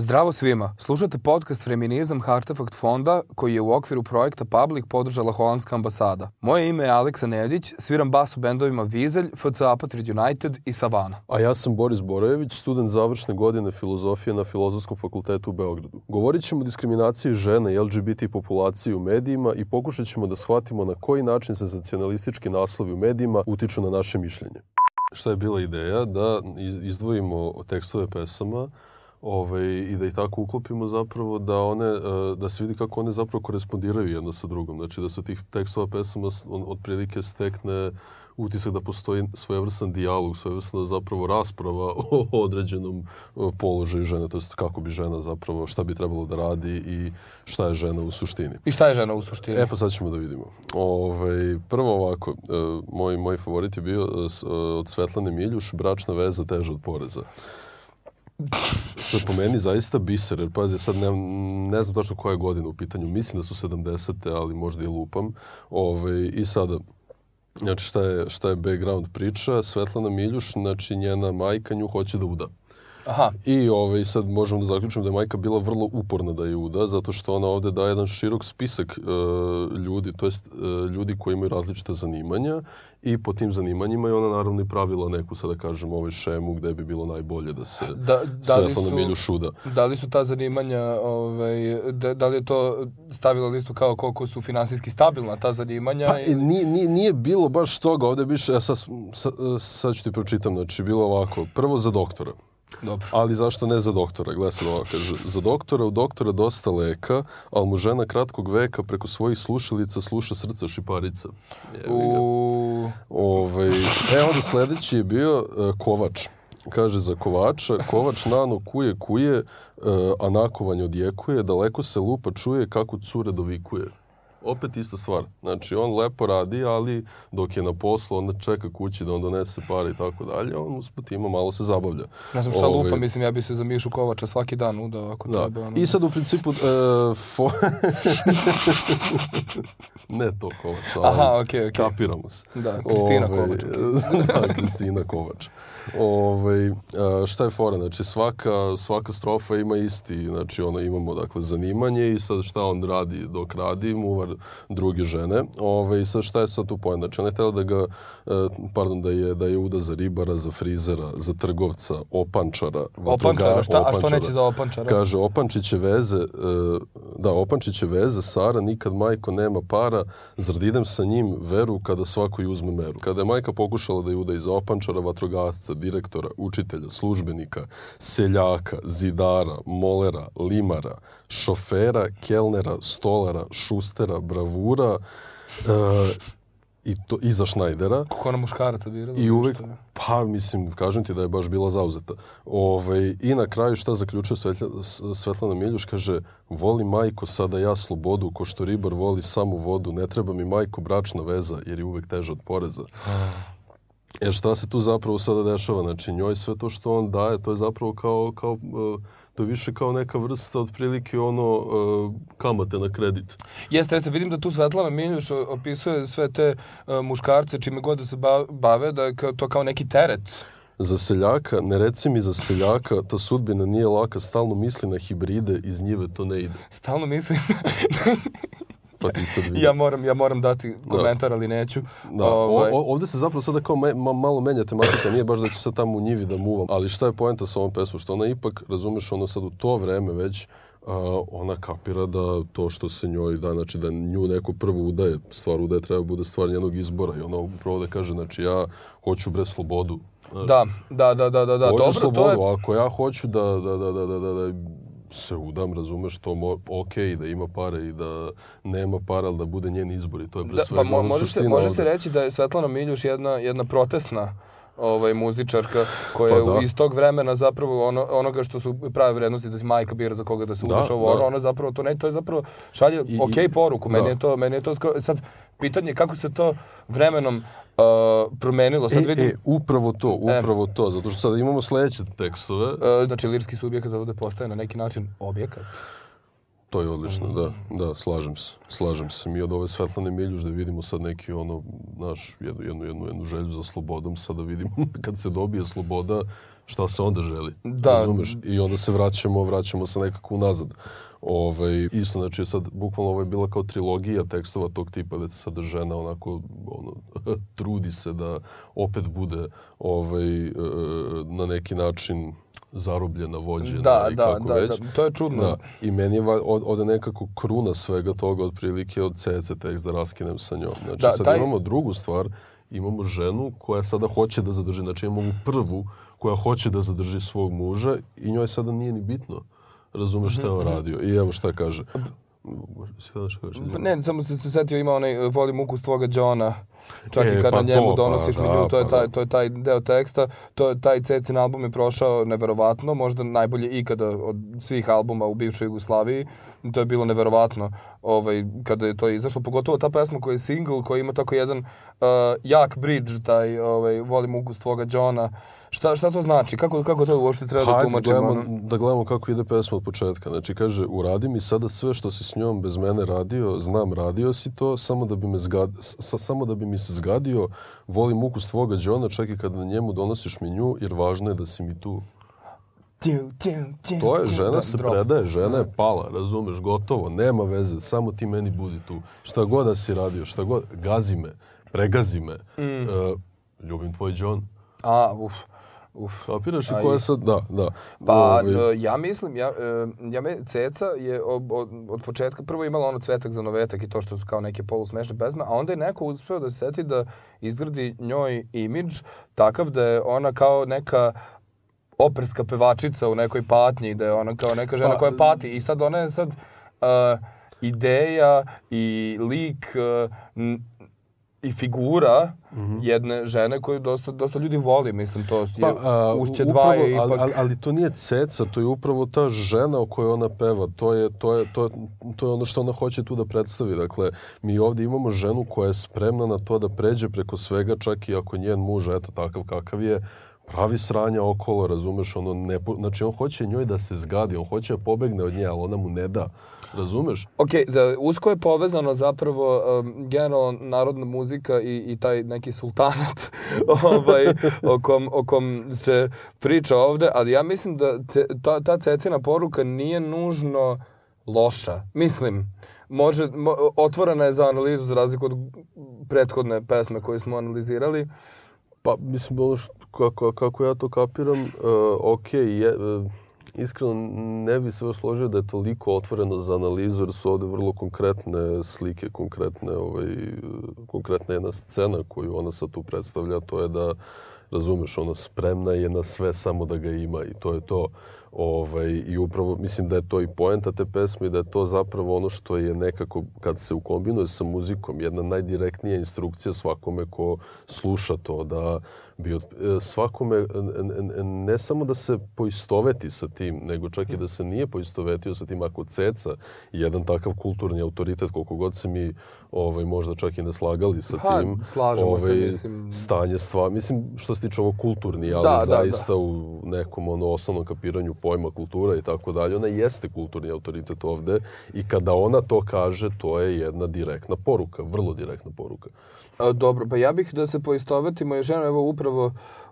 Zdravo svima, slušate podcast Feminizam Hartefakt fonda koji je u okviru projekta Public podržala Holandska ambasada. Moje ime je Aleksa Nedić, sviram bas u bendovima Vizelj, FC Apatrid United i Savana. A ja sam Boris Borojević, student završne godine filozofije na Filozofskom fakultetu u Beogradu. Govorit ćemo o diskriminaciji žena i LGBT populacije u medijima i pokušat ćemo da shvatimo na koji način senzacionalistički naslovi u medijima utiču na naše mišljenje. Šta je bila ideja? Da izdvojimo tekstove pesama ovaj, i da ih tako uklopimo zapravo da one, e, da se vidi kako one zapravo korespondiraju jedno sa drugom. Znači da su tih tekstova pesama otprilike stekne utisak da postoji svojevrstan dijalog, svojevrsna zapravo rasprava o određenom položaju žene, to jest kako bi žena zapravo, šta bi trebalo da radi i šta je žena u suštini. I šta je žena u suštini? E pa sad ćemo da vidimo. Ove, ovaj, prvo ovako, e, moj, moj favorit je bio e, od Svetlane Miljuš, bračna veza teža od poreza. Što je po meni zaista biser, jer pazi, sad ne, ne znam tačno koja je godina u pitanju, mislim da su 70. ali možda i lupam. Ove, I sada, znači šta je, šta je background priča, Svetlana Miljuš, znači njena majka nju hoće da uda. Aha. I ovaj, sad možemo da zaključimo da je majka bila vrlo uporna da je uda, zato što ona ovde daje jedan širok spisak uh, ljudi, to jest uh, ljudi koji imaju različite zanimanja i po tim zanimanjima je ona naravno i pravila neku, sada da kažem, ovaj šemu gde bi bilo najbolje da se da, da Svetlana Miljuš uda. Da li su ta zanimanja, ovaj, da, da li je to stavila listu kao koliko su finansijski stabilna ta zanimanja? Pa, ili... nije, nije, nije bilo baš toga, ovde biš, ja sad, sad, sad ću ti pročitam, znači bilo ovako, prvo za doktora. Dobro. Ali zašto ne za doktora? Gle sad ovo, kaže, za doktora u doktora dosta leka, ali mu žena kratkog veka preko svojih slušalica sluša srca šiparica. U... Ove, e, onda sledeći je bio uh, Kovač. Kaže za Kovača, Kovač nano kuje kuje, uh, a nakovanje odjekuje, daleko se lupa čuje kako cure dovikuje opet ista stvar. Znači, on lepo radi, ali dok je na poslu, onda čeka kući da on donese pare i tako dalje, on usput ima malo se zabavlja. Ne znam šta Ove... lupa, mislim, ja bi se za Mišu Kovača svaki dan udao ako da. treba. Ono... I sad u principu... Uh, fo... ne to Kovač, ali Aha, okay, okay. kapiramo se. Da, Kristina Ove, Kovač. da, Kristina Kovač. Ove, šta je fora? Znači, svaka, svaka strofa ima isti, znači, ono, imamo, dakle, zanimanje i sad šta on radi dok radi, muvar druge žene. Ove, I sad šta je sad tu pojem? Znači, ona je htjela da ga, e, pardon, da je, da je uda za ribara, za frizera, za trgovca, opančara, opančara, šta, opančara. a što neće za opančara? Kaže, opančiće veze, e, da, opančiće veze, Sara, nikad majko nema para, zar idem sa njim veru kada svako uzme meru. Kada je majka pokušala da je uda i za opančara, vatrogasca, direktora, učitelja, službenika, seljaka, zidara, molera, limara, šofera, kelnera, stolara, šustera, bravura, e, i to iza Šnajdera. Kako ona muškaraca birala? I uvek, pa mislim, kažem ti da je baš bila zauzeta. Ove, ovaj, I na kraju šta zaključuje Svetlja, Svetlana Miljuš, kaže, voli majko sada ja slobodu, ko što ribar voli samu vodu, ne treba mi majko bračna veza, jer je uvek teža od poreza. Jer šta se tu zapravo sada dešava? Znači, njoj sve to što on daje, to je zapravo kao, kao uh, to je više kao neka vrsta otprilike ono uh, kamate na kredit. Jeste, jeste, vidim da tu Svetlana Miljuš opisuje sve te uh, muškarce čime god da se bave, da je to kao neki teret. Za seljaka, ne reci mi za seljaka, ta sudbina nije laka, stalno misli na hibride, iz njive to ne ide. Stalno mislim pa ti sad ja moram, ja moram dati da. komentar, da. ali neću. Da, ovaj... o, ovde se zapravo sada kao me, ma, malo menja tematika, nije baš da će sad tamo u njivi da muvam, ali šta je poenta sa ovom pesmom, što ona ipak, razumeš, ono sad u to vreme već, Uh, ona kapira da to što se njoj da, znači da nju neko prvo udaje, stvar udaje treba bude stvar njenog izbora i ona upravo da kaže, znači ja hoću bre slobodu. Znači, da, da, da, da, da, da. Hoću Dobro, slobodu, to je... ako ja hoću da, da, da, da, da, da, da se udam, razumeš, to mo, ok, da ima pare i da nema para, ali da bude njen izbor i to je pre da, pa mo, može, se, može se reći da je Svetlana Miljuš jedna, jedna protestna ovaj muzičarka koja pa da. iz tog vremena zapravo ono, onoga što su prave vrednosti da ti majka bira za koga da se udaš da, ovo da. ona zapravo to ne to je zapravo šalje I, ok poruku meni da. je to meni je to skoro, sad pitanje kako se to vremenom uh, promenilo. Sad e, vidim... E, upravo to, e. upravo e. to, zato što sad imamo sledeće tekstove. Uh, znači, lirski subjekat ovde postaje na neki način objekat. To je odlično, da, da, slažem se, slažem se. Mi od ove Svetlane Miljuš da vidimo sad neki ono, naš, jednu, jednu, jednu, jednu želju za slobodom, sada vidimo kad se dobije sloboda, šta se onda želi, da. razumeš? I onda se vraćamo, vraćamo se nekako unazad. Ovaj, isto, znači, sad, bukvalno ovo je bila kao trilogija tekstova tog tipa, da se sada žena onako, ono, trudi se da opet bude ovaj, e, na neki način zarobljena, vođena da, i da, kako da, već. Da, to je čudno. Da. I meni je od, od nekako kruna svega toga otprilike od CC tekst da raskinem sa njom. Znači da, sad taj... imamo drugu stvar, imamo ženu koja sada hoće da zadrži, znači imamo prvu koja hoće da zadrži svog muža i njoj sada nije ni bitno. Razumeš šta je on mhm, mhm. radio. I evo šta kaže. Pa ne, samo se, se setio ima onaj voli muku tvoga Johna. Čak e, i kada pa njemu to, pa donosiš pa, menju, da, to, je pa taj, da. to je taj deo teksta. To, taj Cecin album je prošao neverovatno, možda najbolje ikada od svih albuma u bivšoj Jugoslaviji. To je bilo neverovatno ovaj, kada je to izašlo. Pogotovo ta pesma koja je single, koja ima tako jedan uh, jak bridge, taj ovaj, volim ukus tvoga Johna. Šta, šta to znači? Kako, kako to uopšte treba da tumačimo? Da gledamo, da gledamo kako ide pesma od početka. Znači, kaže, uradi mi sada sve što si s njom bez mene radio, znam, radio si to, samo da bi, me zgad, sa, samo da bi mi se zgadio, volim ukus tvoga džona, čak i kad na njemu donosiš mi nju, jer važno je da si mi tu. To je, žena se predaje, žena je da. pala, razumeš, gotovo, nema veze, samo ti meni budi tu. Šta god da si radio, šta god, gazi me, pregazi me, mm. uh, ljubim tvoj John. A, uf. Uf. Kapiraš i koja sad, da, da. Pa, Ove... ja mislim, ja, e, ja me, Ceca je od, od, od početka prvo imala ono cvetak za novetak i to što su kao neke polusmešne pesme, a onda je neko uspeo da se seti da izgradi njoj imidž takav da je ona kao neka operska pevačica u nekoj patnji, da je ona kao neka žena pa, koja pati i sad ona je sad uh, ideja i lik uh, i figura mm -hmm. jedne žene koju dosta, dosta ljudi voli, mislim, to je pa, a, ušće dva je ipak... Ali, ali, to nije ceca, to je upravo ta žena o kojoj ona peva, to je, to je, to je, to je ono što ona hoće tu da predstavi. Dakle, mi ovdje imamo ženu koja je spremna na to da pređe preko svega, čak i ako njen muž, eto, takav kakav je, pravi sranja okolo, razumeš, ono, ne, znači on hoće njoj da se zgadi, on hoće da pobegne od nje, ali ona mu ne da. Razumeš? Ok, da, usko je povezano zapravo um, generalno narodna muzika i, i taj neki sultanat ovaj, o, kom, o kom se priča ovde, ali ja mislim da te, ta, ta cecina poruka nije nužno loša. Mislim, može, mo, otvorena je za analizu za razliku od prethodne pesme koje smo analizirali. Pa, mislim, ono što, kako, kako ja to kapiram, uh, ok, je, uh, iskreno ne bi se složio da je toliko otvoreno za analizu, jer su ovde vrlo konkretne slike, konkretne, ovaj, konkretna jedna scena koju ona sad tu predstavlja, to je da, razumeš, ona spremna je na sve samo da ga ima i to je to. Ovaj, I upravo, mislim da je to i poenta te pesme i da je to zapravo ono što je nekako, kad se ukombinuje sa muzikom, jedna najdirektnija instrukcija svakome ko sluša to, da bi e, svakome ne samo da se poistoveti sa tim, nego čak i da se nije poistovetio sa tim ako ceca jedan takav kulturni autoritet, koliko god se mi ovaj, možda čak i ne slagali sa pa, tim. Slažemo ovaj, se, mislim. Stanje stva, mislim, što se tiče ovo kulturni, ali da, zaista da, da. u nekom ono, osnovnom kapiranju pojma kultura i tako dalje, ona jeste kulturni autoritet ovde i kada ona to kaže, to je jedna direktna poruka, vrlo direktna poruka. A, dobro, pa ja bih da se poistovetimo još jedno, evo upravo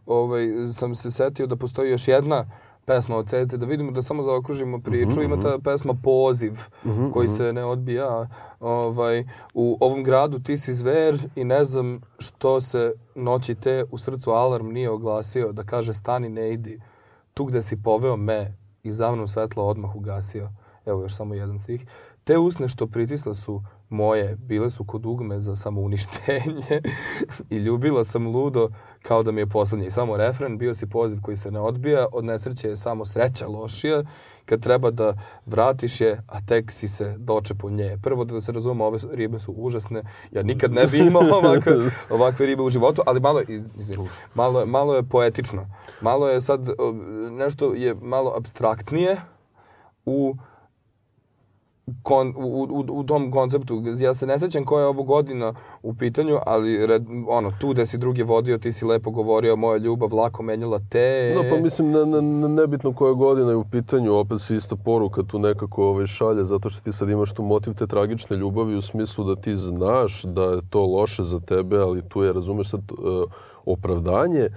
ovaj, sam se setio da postoji još jedna pesma od Cece, da vidimo da samo zaokružimo priču. Mm -hmm. Ima ta mhm. pesma Poziv, mm -hmm. koji mhm. se ne odbija. Ovaj, u ovom gradu ti si zver i ne znam što se noći te u srcu alarm nije oglasio da kaže stani ne idi. Tu gde si poveo me i za mnom svetlo odmah ugasio. Evo još samo jedan stih. Te usne što pritisle su moje, bile su kod ugme za samouništenje i ljubila sam ludo kao da mi je poslednji. Samo refren, bio si poziv koji se ne odbija, od nesreće je samo sreća lošija, kad treba da vratiš je, a tek si se doče po nje. Prvo da se razume, ove ribe su užasne, ja nikad ne bi imao ovakve, ovakve ribe u životu, ali malo, izvim, malo, malo je poetično. Malo je sad, nešto je malo abstraktnije u kon, u, u, u tom konceptu. Ja se ne sećam koja je ovo godina u pitanju, ali red, ono, tu gde si drugi vodio, ti si lepo govorio, moja ljubav lako menjala te. No, pa mislim, ne, ne, nebitno koja godina je u pitanju, opet si ista poruka tu nekako ovaj, šalje, zato što ti sad imaš tu motiv te tragične ljubavi u smislu da ti znaš da je to loše za tebe, ali tu je, razumeš sad, uh, opravdanje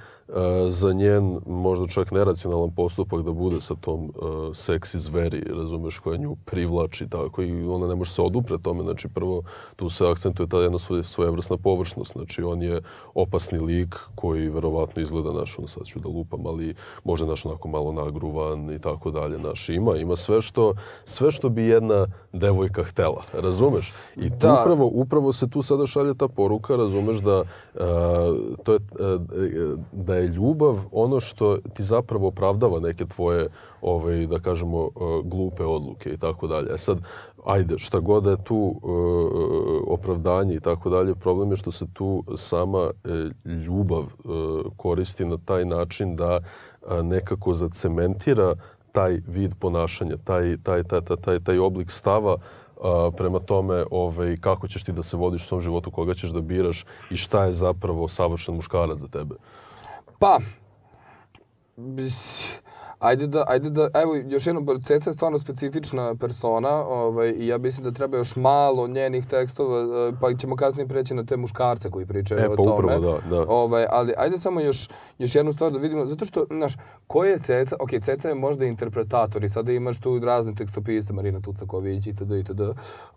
za njen možda čak neracionalan postupak da bude sa tom uh, seksi zveri, razumeš, koja nju privlači tako i ona ne može se odupre tome. Znači, prvo, tu se akcentuje ta jedna svoje, svojevrsna površnost. Znači, on je opasni lik koji verovatno izgleda, naš, ono sad ću da lupam, ali može naš onako malo nagruvan i tako dalje. Naš, ima, ima sve što, sve što bi jedna devojka htela, razumeš? I da. upravo, upravo se tu sada šalje ta poruka, razumeš, da, uh, to je, uh, da je ljubav ono što ti zapravo opravdava neke tvoje, ovaj, da kažemo, uh, glupe odluke i tako dalje. E sad, ajde, šta god je tu uh, opravdanje i tako dalje, problem je što se tu sama ljubav koristi na taj način da nekako zacementira taj vid ponašanja, taj, taj, taj, taj, taj oblik stava a, prema tome ovaj, kako ćeš ti da se vodiš u svom životu, koga ćeš da biraš i šta je zapravo savršen muškarac za tebe. Pa, ajde da, ajde da, evo još jedno, Ceca je stvarno specifična persona ovaj, i ja mislim da treba još malo njenih tekstova, eh, pa ćemo kasnije preći na te muškarce koji pričaju e, pa o tome. Upravo, da, da. Ovaj, ali ajde samo još, još jednu stvar da vidimo, zato što, znaš, ko je Ceca, ok, Ceca je možda interpretator i sada imaš tu razne tekstopise, Marina Tucaković itd. itd.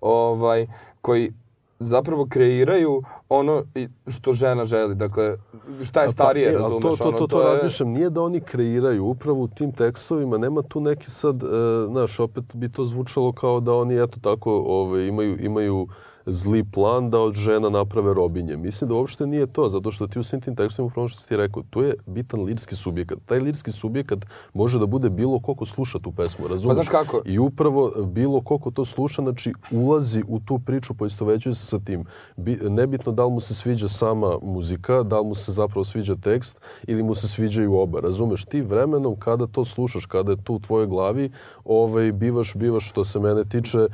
Ovaj, koji zapravo kreiraju ono što žena želi. Dakle, šta je starije, pa, razumeš? To, to, to, to, to je... razmišljam. Nije da oni kreiraju. Upravo u tim tekstovima nema tu neki sad, e, znaš, opet bi to zvučalo kao da oni, eto tako, ove, ovaj, imaju, imaju zli plan da od žena naprave robinje. Mislim da uopšte nije to, zato što ti u svim tim tekstovima, upravo što ti rekao, tu je bitan lirski subjekat. Taj lirski subjekat može da bude bilo ko sluša tu pesmu, razumiješ? Pa znaš kako? I upravo bilo ko to sluša, znači ulazi u tu priču, poistovećuje se sa tim. Bi, nebitno da li mu se sviđa sama muzika, da li mu se zapravo sviđa tekst ili mu se sviđaju oba. Razumeš? Ti vremenom kada to slušaš, kada je tu u tvojoj glavi, ovaj, bivaš, bivaš što se mene tiče,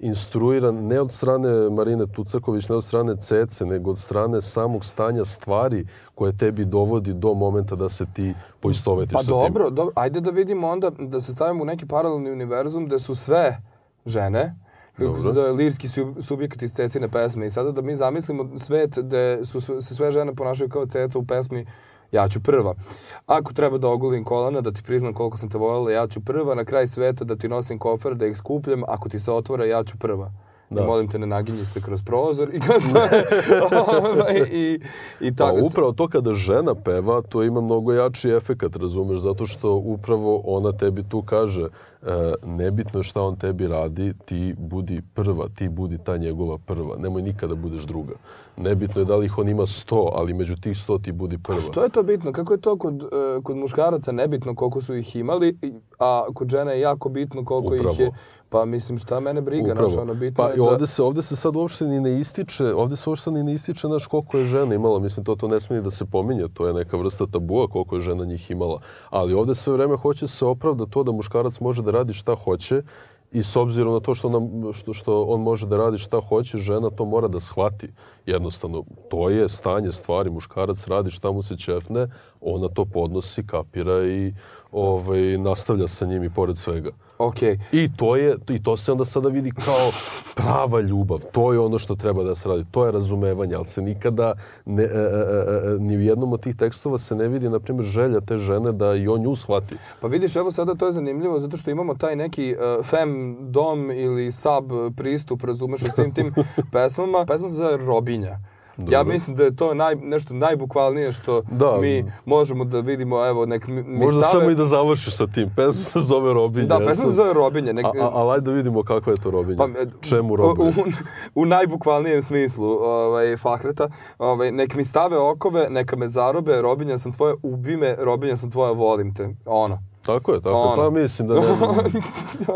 instruiran ne od strane Marine Tucaković, ne od strane Cece, nego od strane samog stanja stvari koje tebi dovodi do momenta da se ti poistovetiš pa sa dobro, tim. dobro, ajde da vidimo onda, da se stavimo u neki paralelni univerzum gde su sve žene, se zove, lirski subjekt iz Cecine pesme. I sada da mi zamislimo svet gde su se sve žene ponašaju kao Ceca u pesmi ja ću prva. Ako treba da ogulim kolana, da ti priznam koliko sam te voljela, ja ću prva. Na kraj sveta da ti nosim kofer, da ih skupljam. Ako ti se otvore, ja ću prva. Da. I molim te ne naginji se kroz prozor i to je, ovaj, i, i tako. Pa, upravo to kada žena peva, to ima mnogo jači efekat, razumeš, zato što upravo ona tebi tu kaže, e, nebitno šta on tebi radi, ti budi prva, ti budi ta njegova prva, nemoj nikada budeš druga. Nebitno je da li ih on ima sto, ali među tih sto ti budi prva. A što je to bitno? Kako je to kod, e, kod muškaraca nebitno koliko su ih imali, a kod žena je jako bitno koliko Upravo. ih je Pa mislim šta mene briga, Upravo. naš ono bitno pa, je da... ovde se, ovde se sad uopšte ni ne ističe, ovde se uopšte ni ne ističe naš koliko je žena imala, mislim to to ne smije da se pominje, to je neka vrsta tabua koliko je žena njih imala. Ali ovde sve vreme hoće se opravda to da muškarac može da radi šta hoće i s obzirom na to što, nam, što, što on može da radi šta hoće, žena to mora da shvati. Jednostavno, to je stanje stvari. Muškarac radi šta mu se čefne, ona to podnosi, kapira i ovaj, nastavlja sa njim i pored svega. Okay. I to je i to se onda sada vidi kao prava ljubav. To je ono što treba da se radi. To je razumevanje, ali se nikada ne, e, e, e, ni u jednom od tih tekstova se ne vidi na primjer želja te žene da i on nju shvati. Pa vidiš, evo sada to je zanimljivo zato što imamo taj neki uh, fem dom ili sub pristup, razumeš, u svim tim pesmama. Pesma se zove Robinja. Dobro. Ja mislim da je to naj, nešto najbukvalnije što da. mi možemo da vidimo, evo, nek mi Možda stave... samo i da završiš sa tim. Pesma se zove Robinje. Da, pesma se zove Robinje. Nek... A, a, ali da vidimo kakva je to Robinje. Pa, Čemu Robinje? U, u, u najbukvalnijem smislu ovaj, Fahreta. Ovaj, nek mi stave okove, neka me zarobe, Robinja sam tvoja, ubi me, Robinja sam tvoja, volim te. Ono. Tako je, tako ono. Pa mislim da ne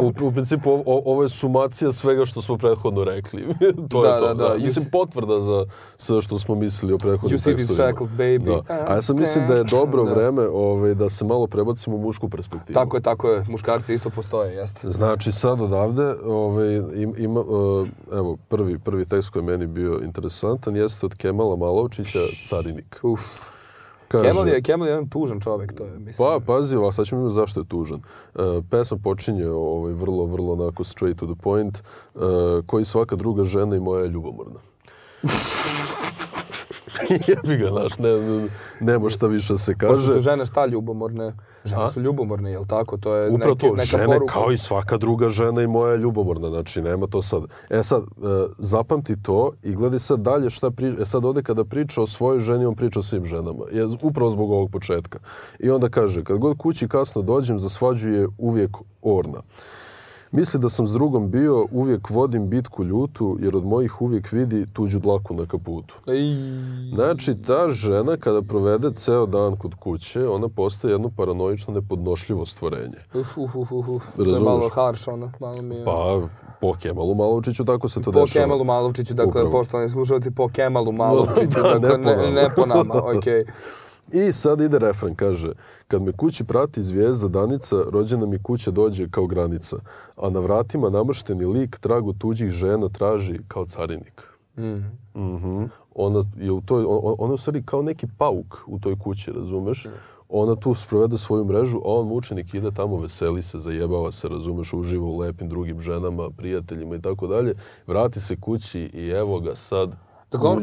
u, u principu o, ovo je sumacija svega što smo prethodno rekli. to da, je to. Da, da. da. Mislim, potvrda za sve što smo mislili o prethodnim tekstovima. You see these shackles, baby. Da. A ja sam mislim da je dobro da. vreme ovaj, da se malo prebacimo u mušku perspektivu. Tako je, tako je. Muškarci isto postoje, jeste. Znači, sad odavde, ovaj, ima, uh, evo, prvi, prvi tekst koji je meni bio interesantan jeste od Kemala Malovčića, Carinik. Uf. Kaže, Kemal je, Kemal je jedan tužan čovjek, to je, mislim. Pa, pazi, ovako, sad ćemo zašto je tužan. Uh, pesma počinje ovaj, vrlo, vrlo onako straight to the point, uh, koji svaka druga žena i moja je ljubomorna. Jebi ga, znaš, ne, ne, nema šta više da se kaže. Pošto su žene šta ljubomorne? Žene A? su ljubomorne, jel tako? To je Upravo neke, to, neka žene poruka. kao i svaka druga žena i moja je ljubomorna, znači nema to sad. E sad, e, zapamti to i gledaj sad dalje šta priča. E sad ovde kada priča o svojoj ženi, on priča o svim ženama. Je, upravo zbog ovog početka. I onda kaže, kad god kući kasno dođem, za svađu je uvijek orna. Misli da sam s drugom bio, uvijek vodim bitku ljutu, jer od mojih uvijek vidi tuđu dlaku na kaputu. Ej. Znači, ta žena kada provede ceo dan kod kuće, ona postaje jedno paranoično nepodnošljivo stvorenje. Uf, uf, uf, uf. To je malo harš, ono. Malo mi je... Pa, po Kemalu Malovčiću tako se to po dešava. Po Kemalu Malovčiću, dakle, Upravo. poštovani slušalci, po Kemalu Malovčiću, da, dakle, ne, ne, ne po nama, okej. Okay. I sad ide refren, kaže, kad me kući prati zvijezda danica, rođena mi kuća dođe kao granica, a na vratima namršteni lik tragu tuđih žena traži kao carinik. Mm. Mm -hmm. Ona je u toj, ona, ona u stvari kao neki pauk u toj kući, razumeš? Mm. Ona tu sprovede svoju mrežu, a on mučenik ide tamo, veseli se, zajebava se, razumeš, uživa u lepim drugim ženama, prijateljima i tako dalje. Vrati se kući i evo ga sad Dakle, on,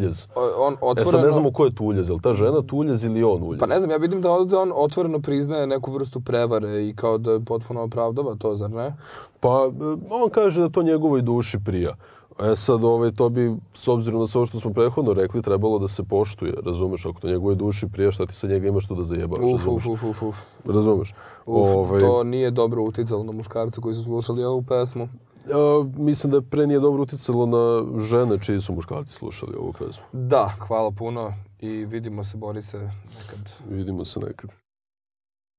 on otvoreno... E sad ne znamo ko je Tuljez, je li ta žena Tuljez ili on Uljez? Pa ne znam, ja vidim da ovdje on otvoreno priznaje neku vrstu prevare i kao da je potpuno opravdava to, zar ne? Pa on kaže da to njegovoj duši prija. E sad, ovaj, to bi, s obzirom na sve ovo što smo prethodno rekli, trebalo da se poštuje, razumeš? Ako to njegovoj duši prija, šta ti sa njega imaš tu da zajebavaš, uf, razumeš? Uf, uf, uf. Razumeš? Uf, ovaj... to nije dobro uticalo na muškarce koji su slušali ovu pesmu. Ja, mislim da pre nije dobro uticalo na žene čiji su muškarci slušali ovu pesmu. Da, hvala puno i vidimo se, Borise, nekad. Vidimo se nekad.